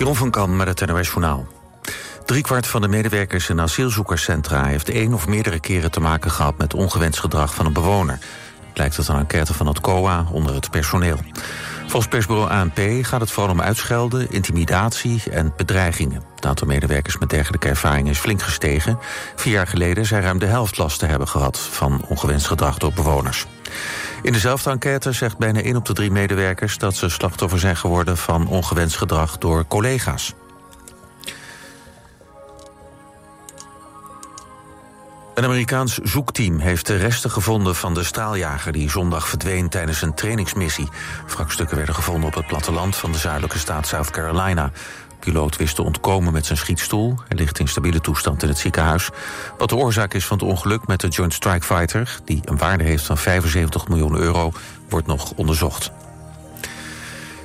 Jeroen van Kam met het NOS Journaal. Driekwart van de medewerkers in asielzoekerscentra... heeft één of meerdere keren te maken gehad met ongewenst gedrag van een bewoner. Blijkt uit een enquête van het COA onder het personeel. Volgens persbureau ANP gaat het vooral om uitschelden, intimidatie en bedreigingen. Het aantal medewerkers met dergelijke ervaring is flink gestegen. Vier jaar geleden zei ruim de helft last te hebben gehad van ongewenst gedrag door bewoners. In dezelfde enquête zegt bijna 1 op de drie medewerkers... dat ze slachtoffer zijn geworden van ongewenst gedrag door collega's. Een Amerikaans zoekteam heeft de resten gevonden van de straaljager... die zondag verdween tijdens een trainingsmissie. Wrakstukken werden gevonden op het platteland van de zuidelijke staat South Carolina. Piloot wist te ontkomen met zijn schietstoel. Hij ligt in stabiele toestand in het ziekenhuis. Wat de oorzaak is van het ongeluk met de Joint Strike Fighter... die een waarde heeft van 75 miljoen euro, wordt nog onderzocht.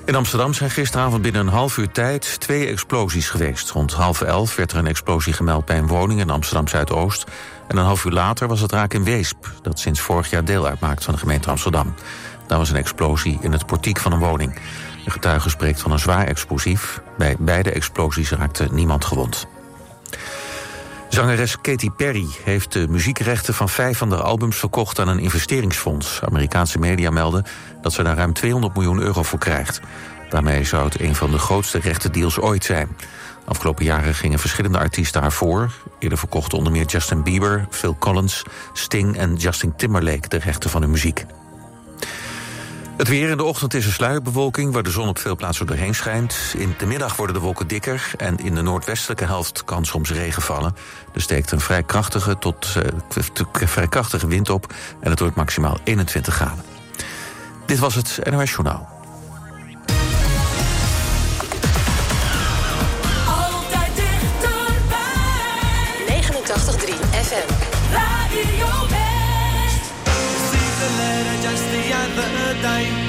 In Amsterdam zijn gisteravond binnen een half uur tijd twee explosies geweest. Rond half elf werd er een explosie gemeld bij een woning in Amsterdam-Zuidoost. En een half uur later was het raak in Weesp... dat sinds vorig jaar deel uitmaakt van de gemeente Amsterdam. Daar was een explosie in het portiek van een woning. De getuige spreekt van een zwaar explosief. Bij beide explosies raakte niemand gewond. Zangeres Katy Perry heeft de muziekrechten van vijf van de albums verkocht aan een investeringsfonds. Amerikaanse media melden dat ze daar ruim 200 miljoen euro voor krijgt. Daarmee zou het een van de grootste rechtendeals ooit zijn. Afgelopen jaren gingen verschillende artiesten haar voor. Eerder verkochten onder meer Justin Bieber, Phil Collins, Sting en Justin Timberlake de rechten van hun muziek. Het weer in de ochtend is een sluierbewolking... waar de zon op veel plaatsen doorheen schijnt. In de middag worden de wolken dikker... en in de noordwestelijke helft kan soms regen vallen. Er steekt een vrij krachtige tot uh, vrij krachtige wind op... en het wordt maximaal 21 graden. Dit was het NOS Journaal. ועדיין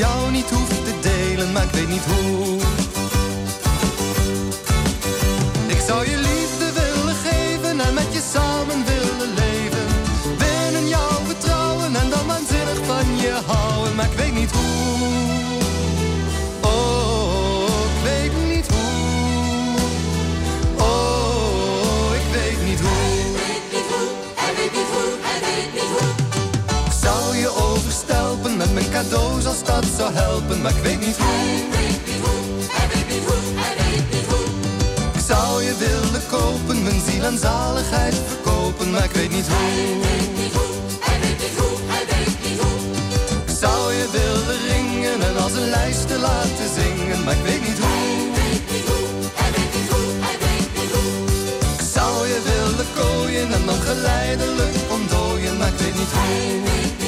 jou niet hoef te delen, maar ik weet niet hoe. Cadeaus als dat zou helpen, maar ik weet niet hoe. Ik zou je willen kopen, mijn ziel en zaligheid verkopen, maar ik weet niet hoe. Ik zou je willen ringen en als een lijst te laten zingen, maar ik weet niet hoe. Ik zou je willen kooien en dan geleidelijk ontdooien, maar ik weet niet hoe.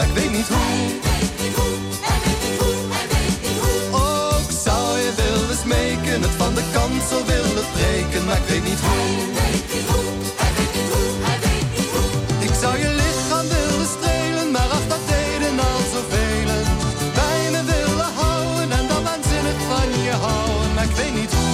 Maar ik weet niet hoe. Oh, ik zou je willen smeken, het van de kansel willen breken, maar ik weet niet hoe. Ik zou je lichaam willen strelen, maar ach, dat deden al zoveel. Bij me willen houden en dan waanzinnig van je houden, maar ik weet niet hoe.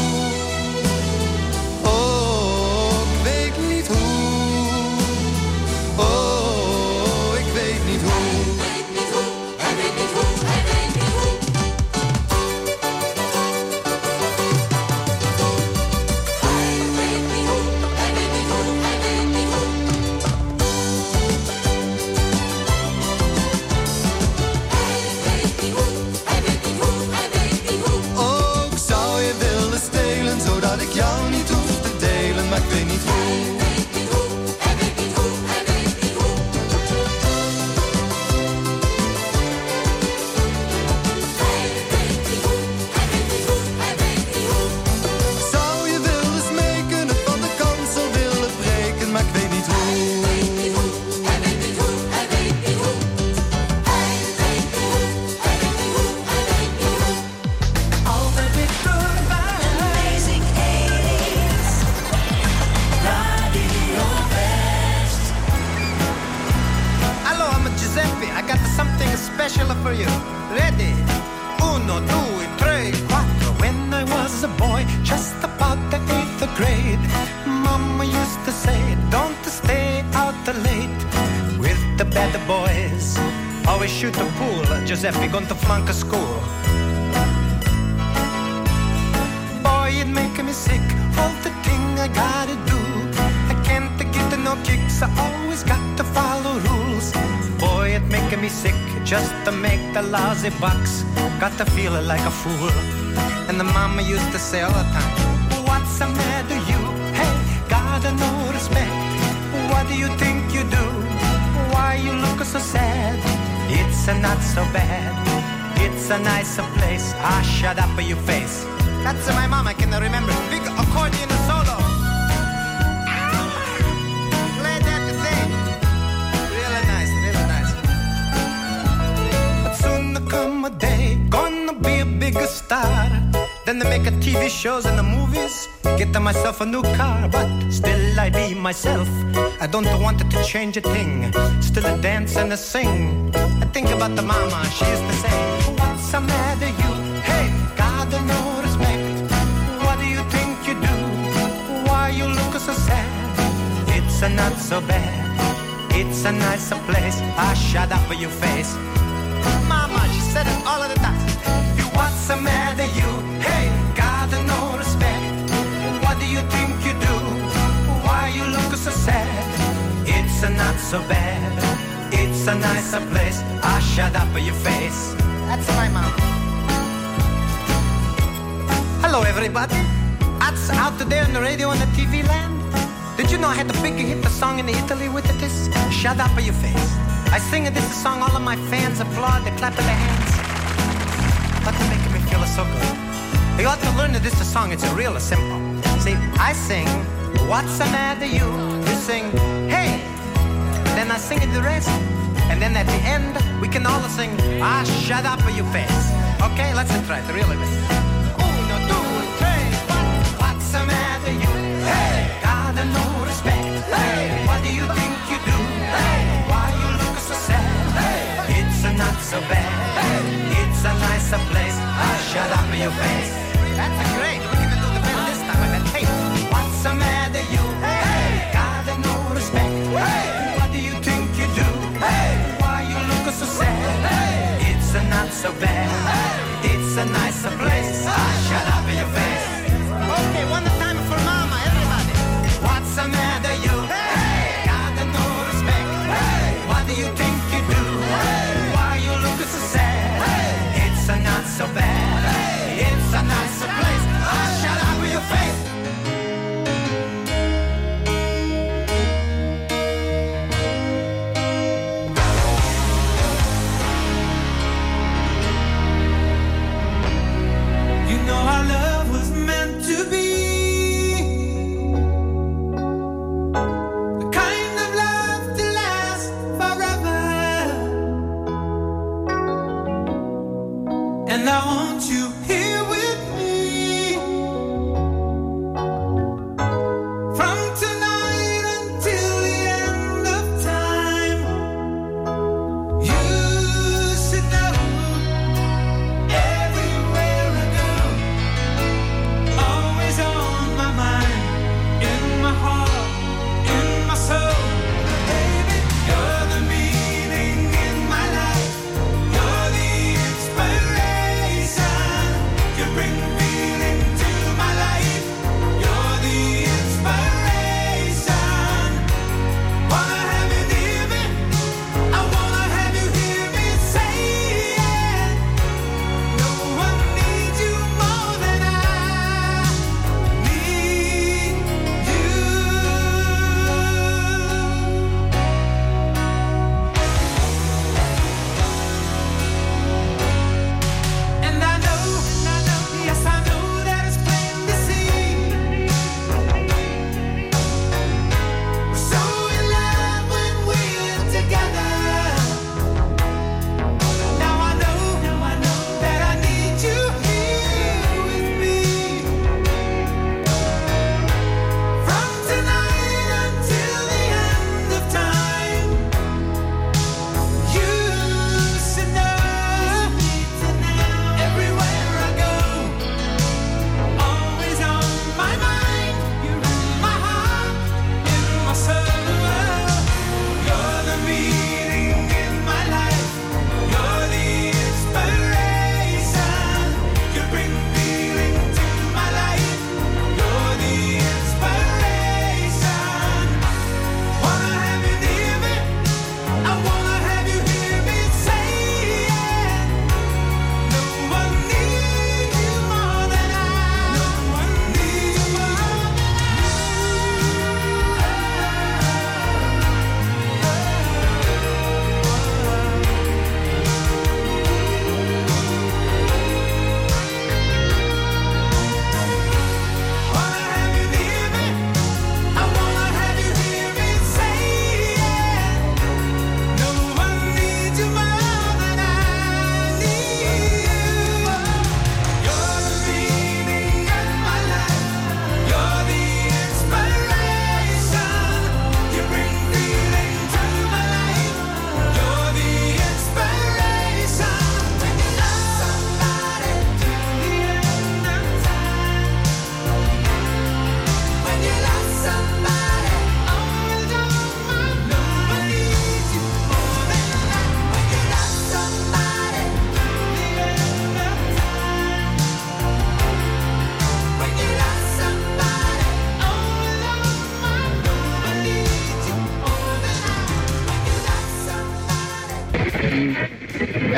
So sad? It's a not so bad. It's a nicer place. Ah, shut up, your face. That's my mom, I can remember. Big accordion solo. Play that thing. Really nice, really nice. But soon there come a day, gonna be a bigger star. Then they make a TV shows and the movies. Get myself a new car, but still I be myself. I don't want it to change a thing. Still a dance and a sing. I think about the mama, she used to say, What's the matter, you? Hey, God, no respect. What do you think you do? Why you look so sad? It's a not so bad. It's a nicer place. I shut up for your face. So bad. It's a nicer place. I shut up for your face. That's my mom. Hello, everybody. That's out there on the radio and the TV land. Did you know I had the big hit the song in Italy with it? This shut up of your face. I sing this song, all of my fans applaud, they clap their hands. But they're making me feel so good. You ought to learn that this song, it's a real simple. See, I sing, what's the matter you? You sing, hey, then I sing it the rest. And then at the end, we can all sing, ah, shut up your face. Okay, let's try it really. Uno, due, tre, quattro. What's the matter you? Hey, got no respect. Hey, what do you think you do? Hey, why you look so sad? Hey, it's not so bad. Hey, it's a nicer place. Ah, shut up your face.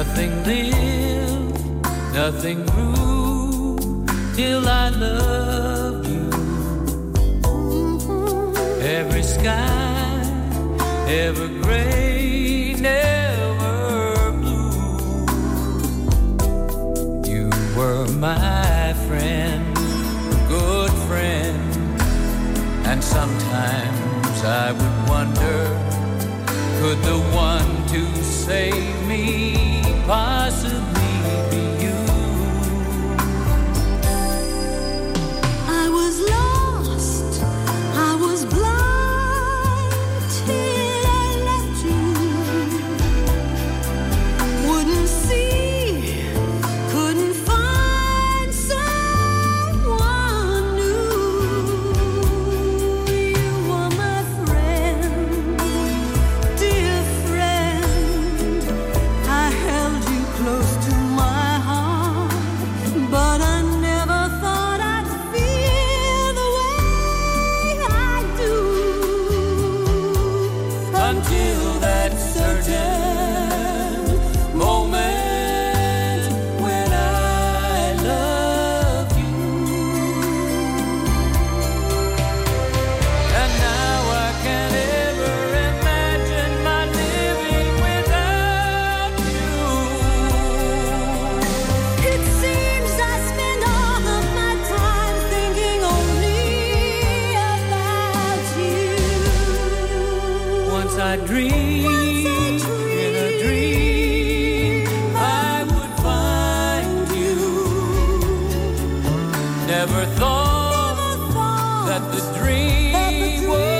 Nothing lived, nothing grew till I loved you. Every sky, ever gray, never blue. You were my friend, a good friend, and sometimes I would wonder could the one to save me paz Never thought that the dream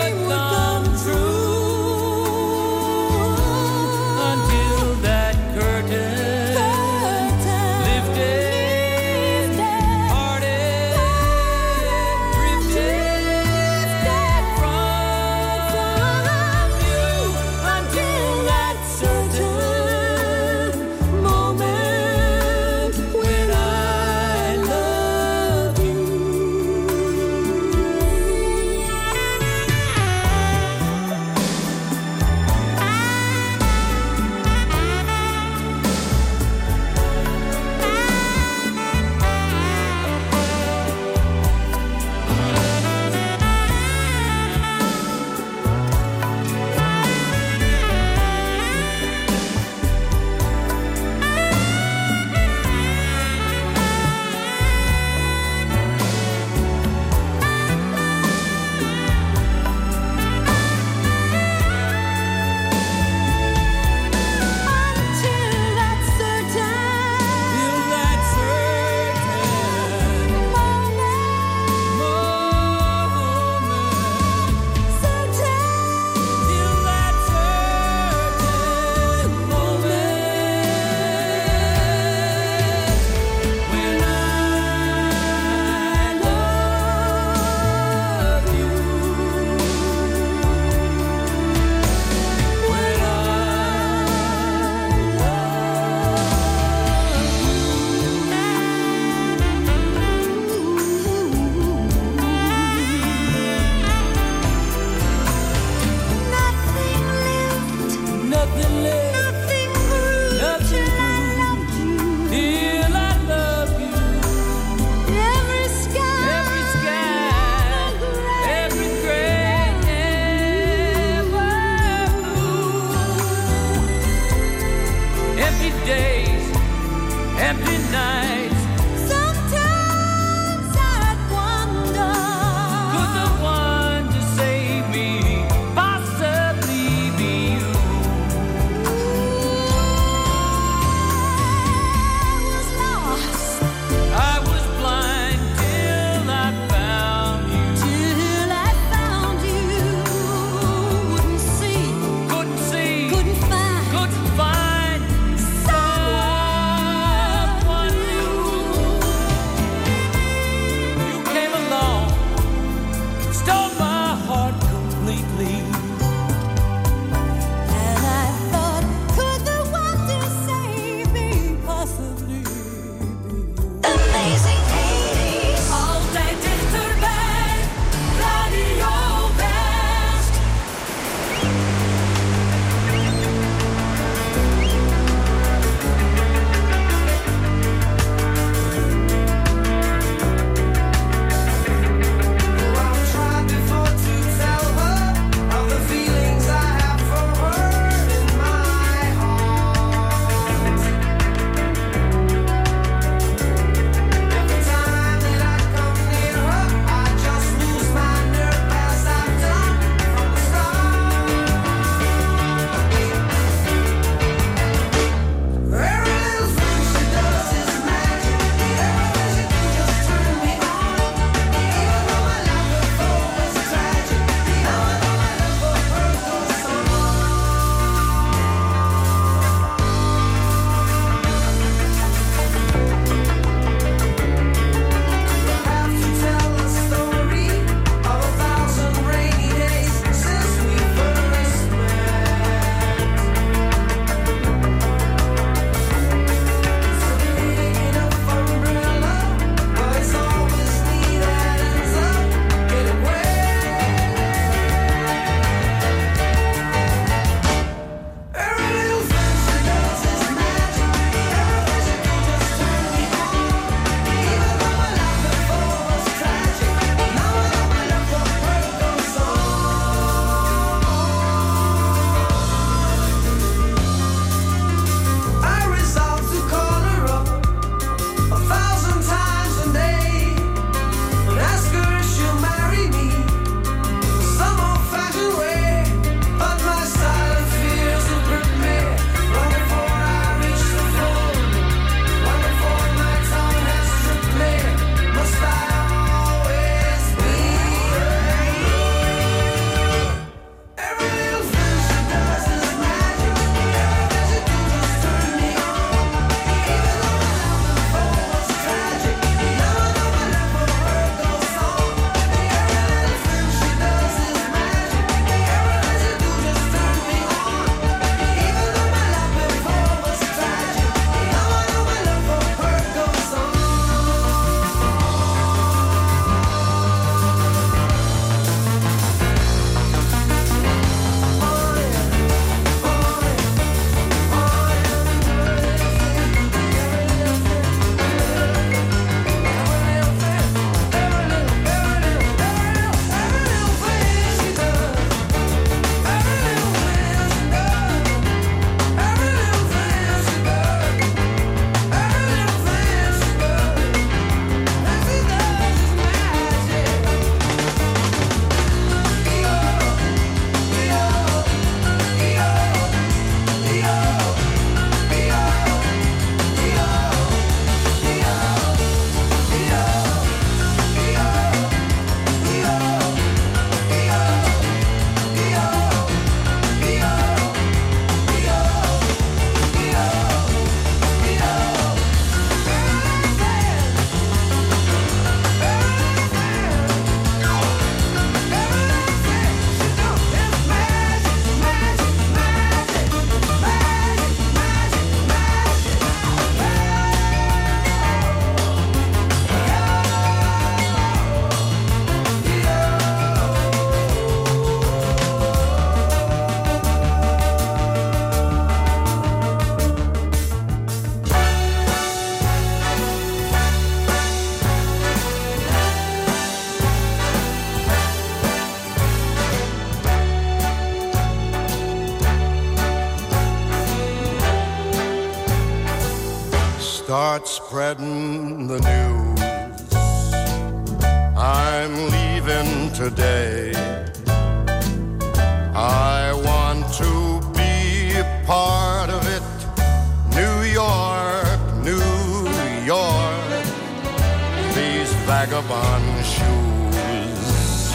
Vagabond shoes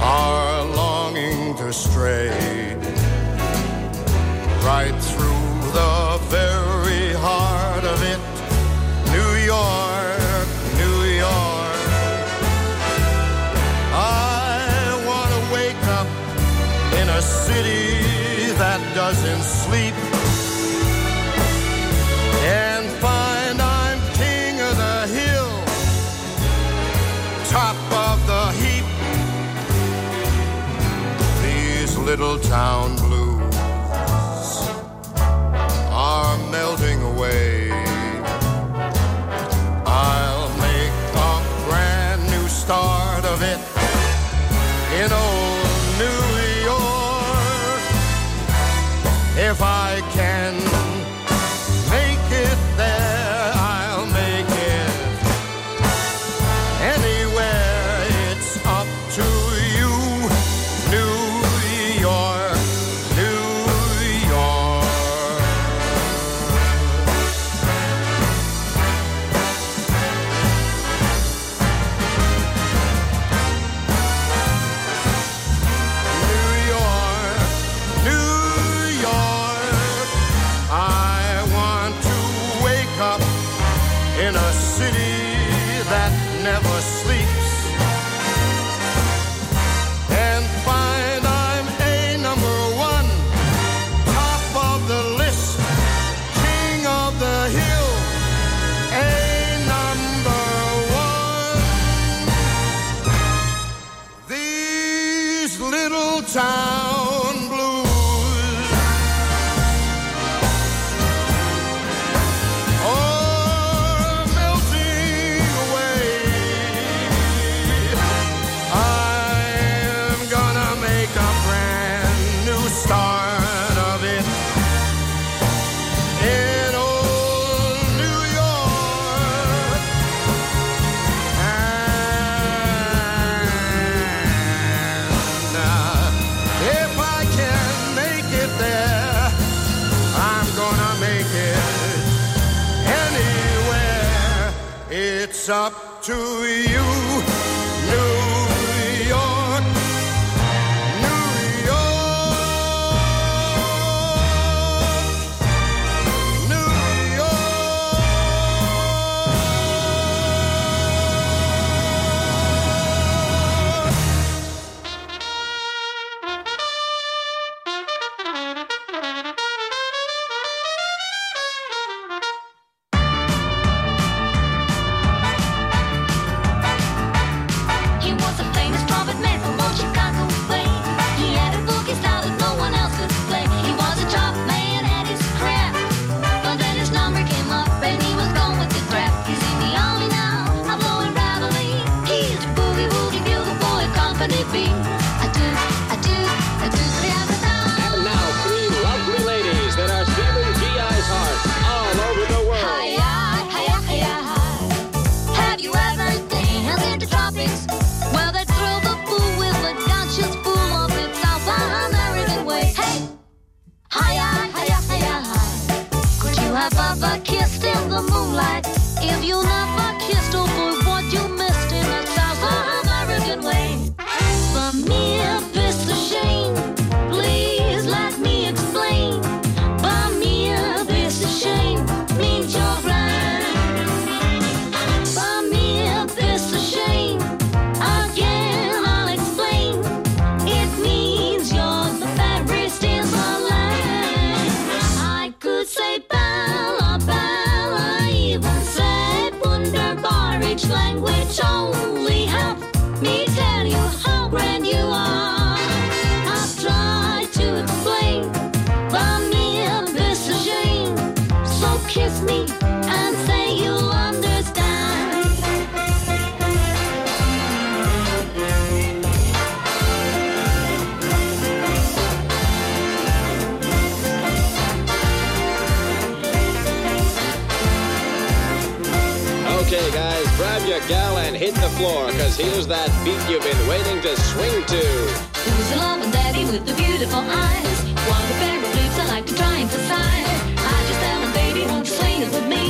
are longing to stray little town waiting to swing to. Who's the love loving daddy with the beautiful eyes? What a pair of lips I like to try and emphasize. I just tell him, baby, won't you swing it with me?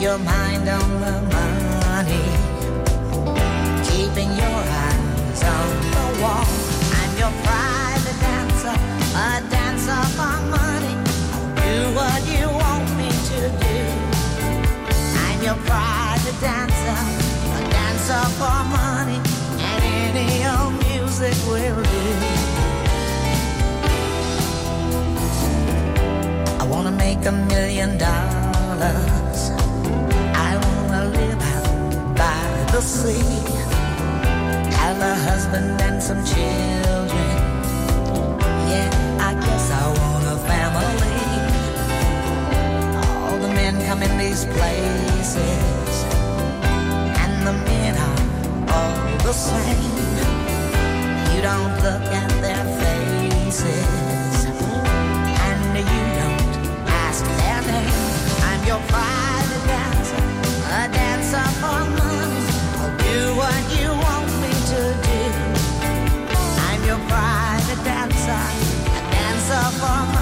your mind on the money, keeping your eyes on the wall. I'm your private dancer, a dancer for money. Do what you want me to do. I'm your private dancer, a dancer for money, and any old music will do. I wanna make a million dollars the sea. Have a husband and some children. Yeah, I guess I want a family. All the men come in these places, and the men are all the same. You don't look at their faces, and you don't ask their name. I'm your pride. fun.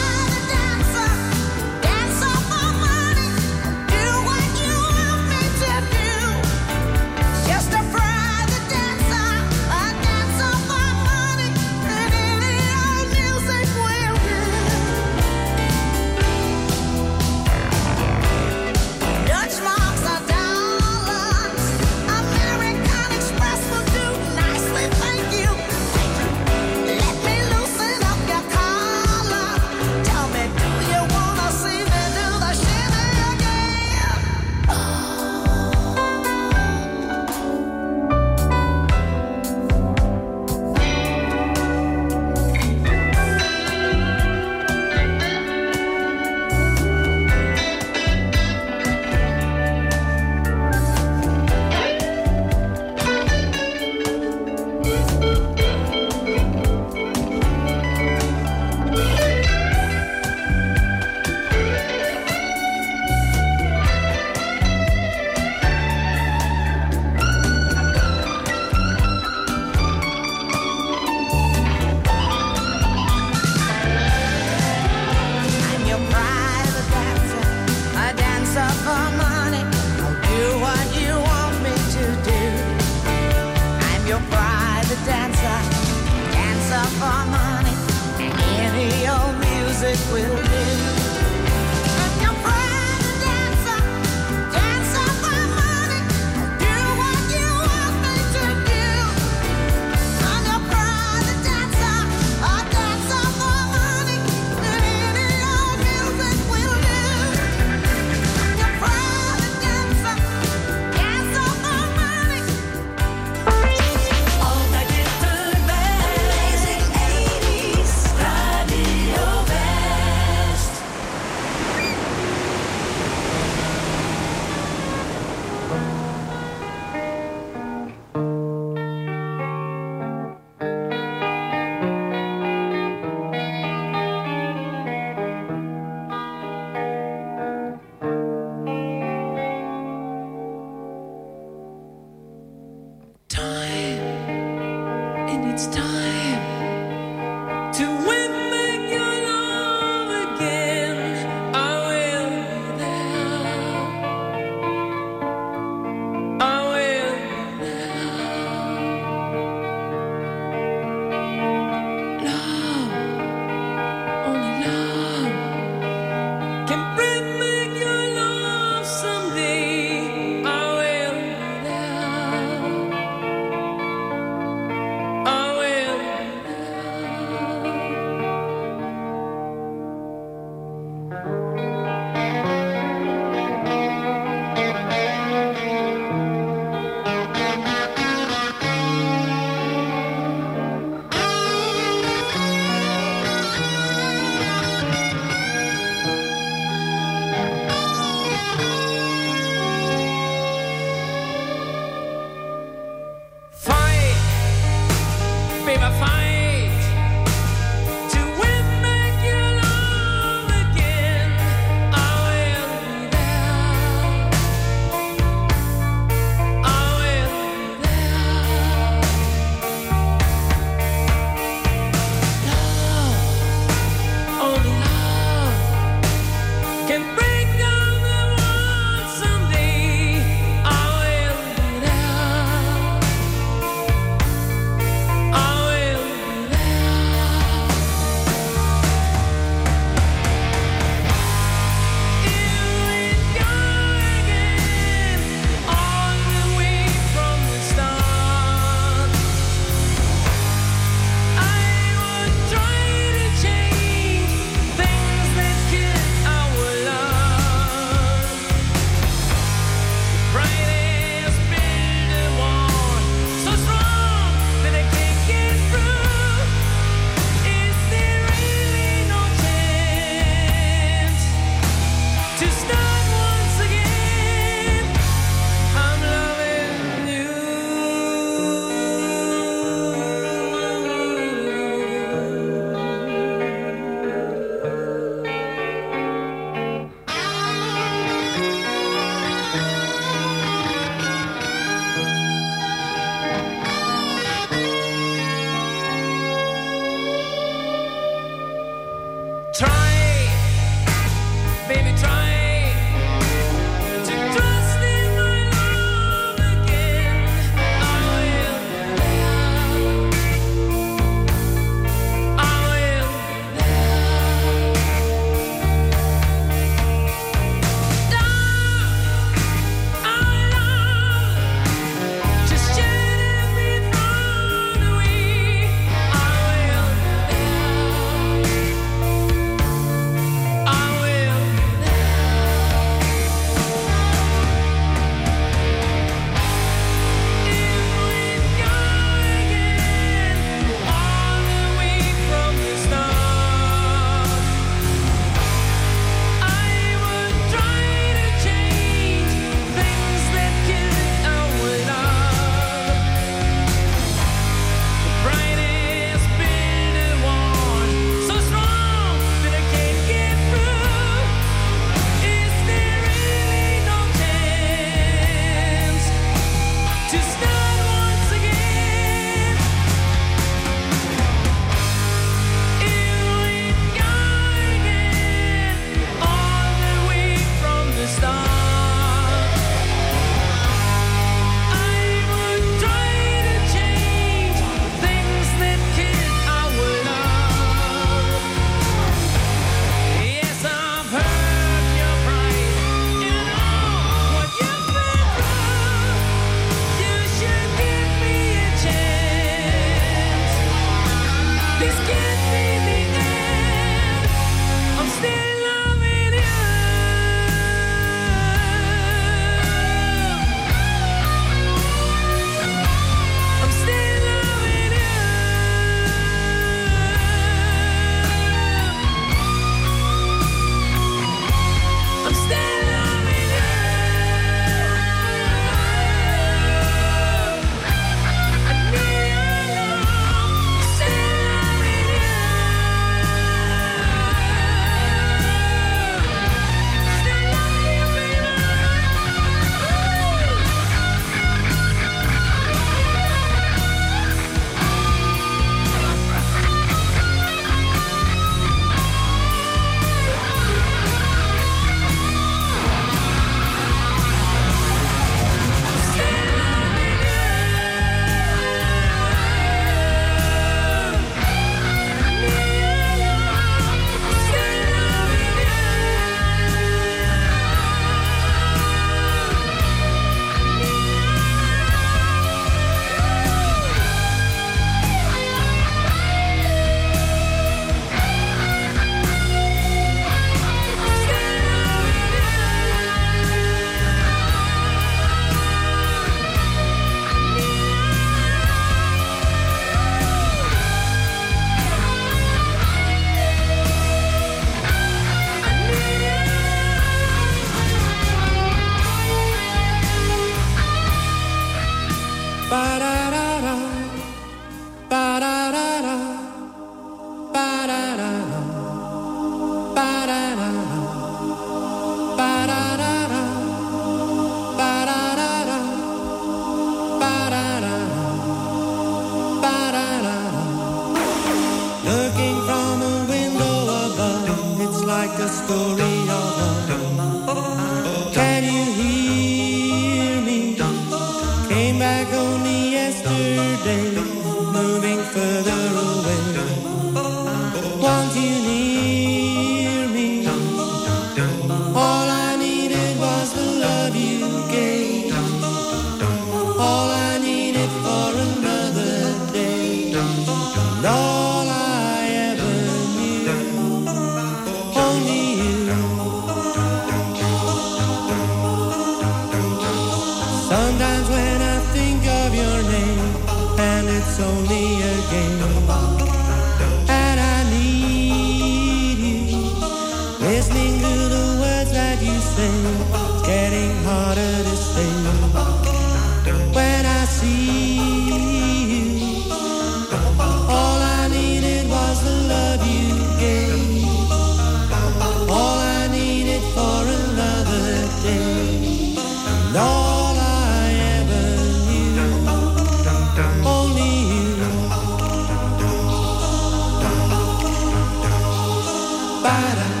para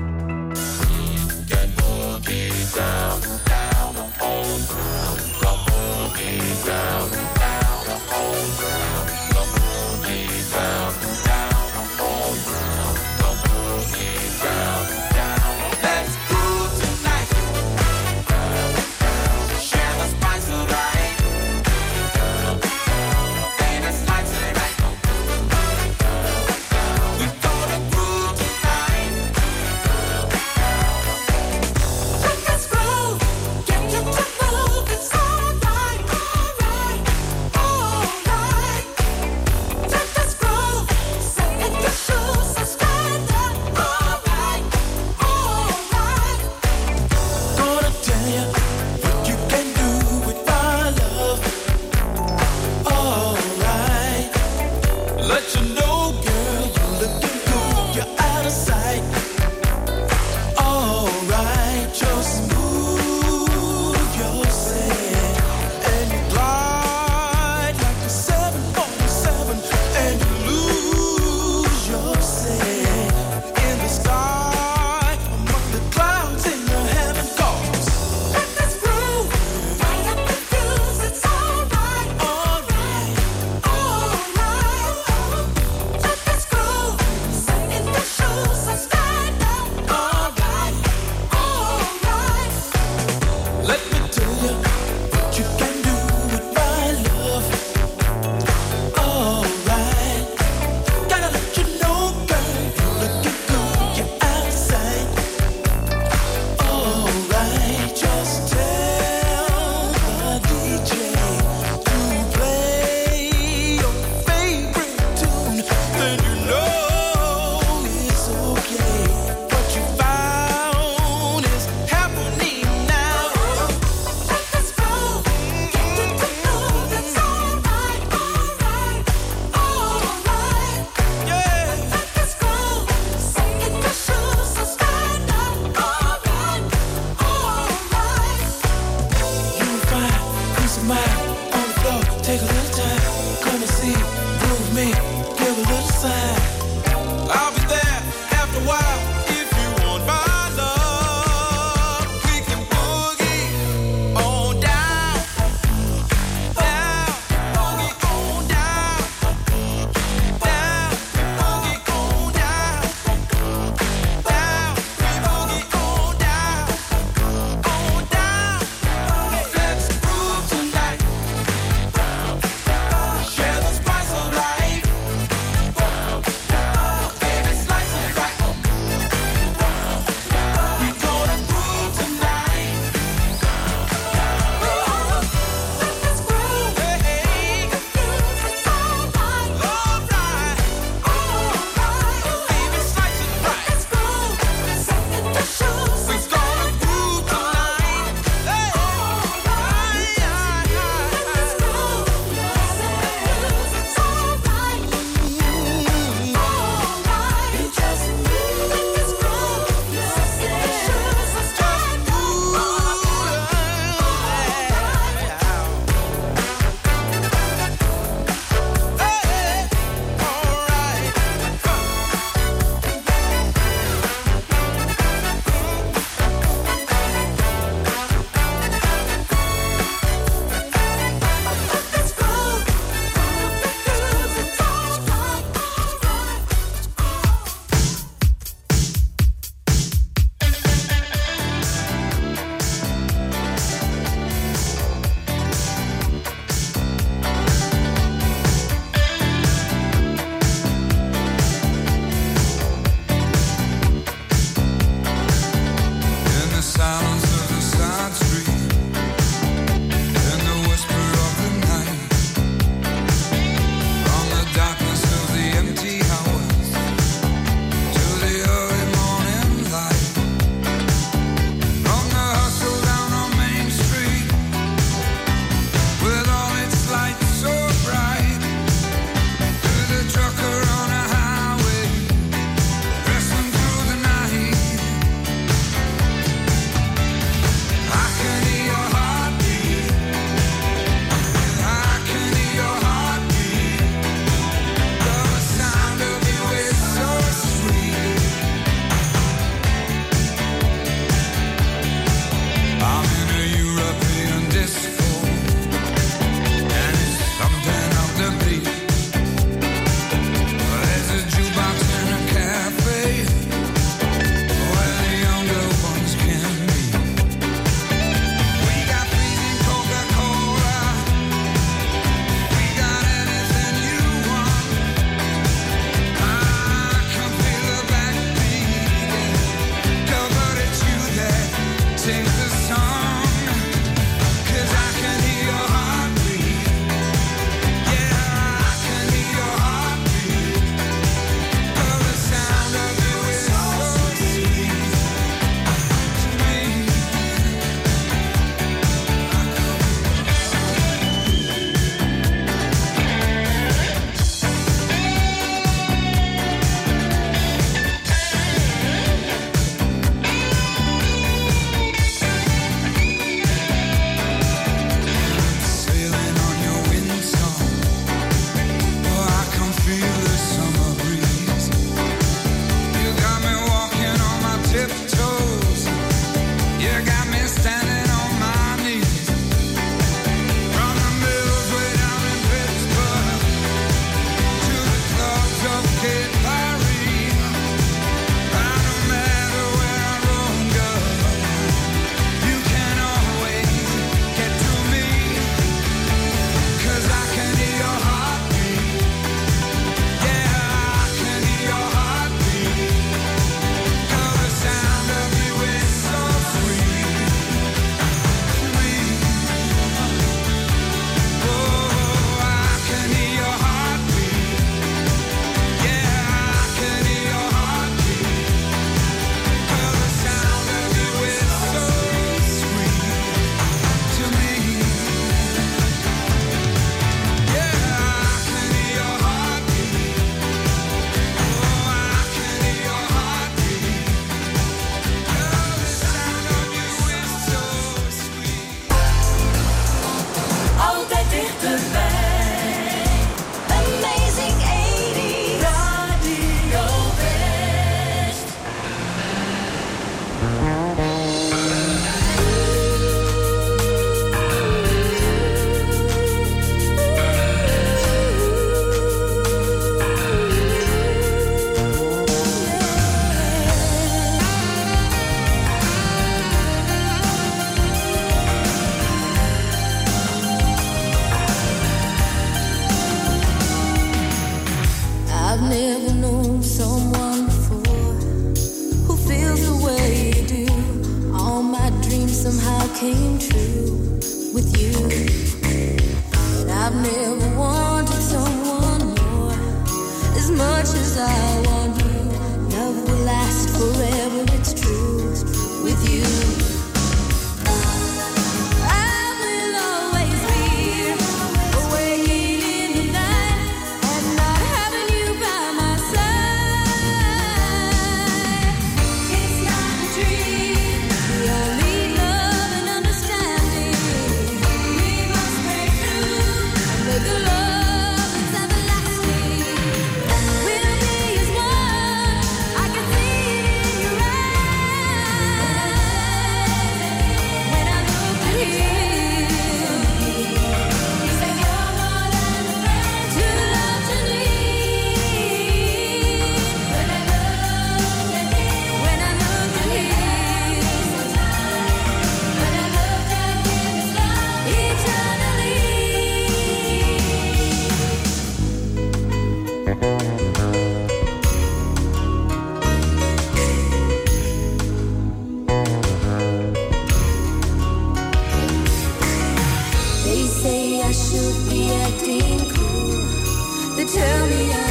acting cool. They tell me I'm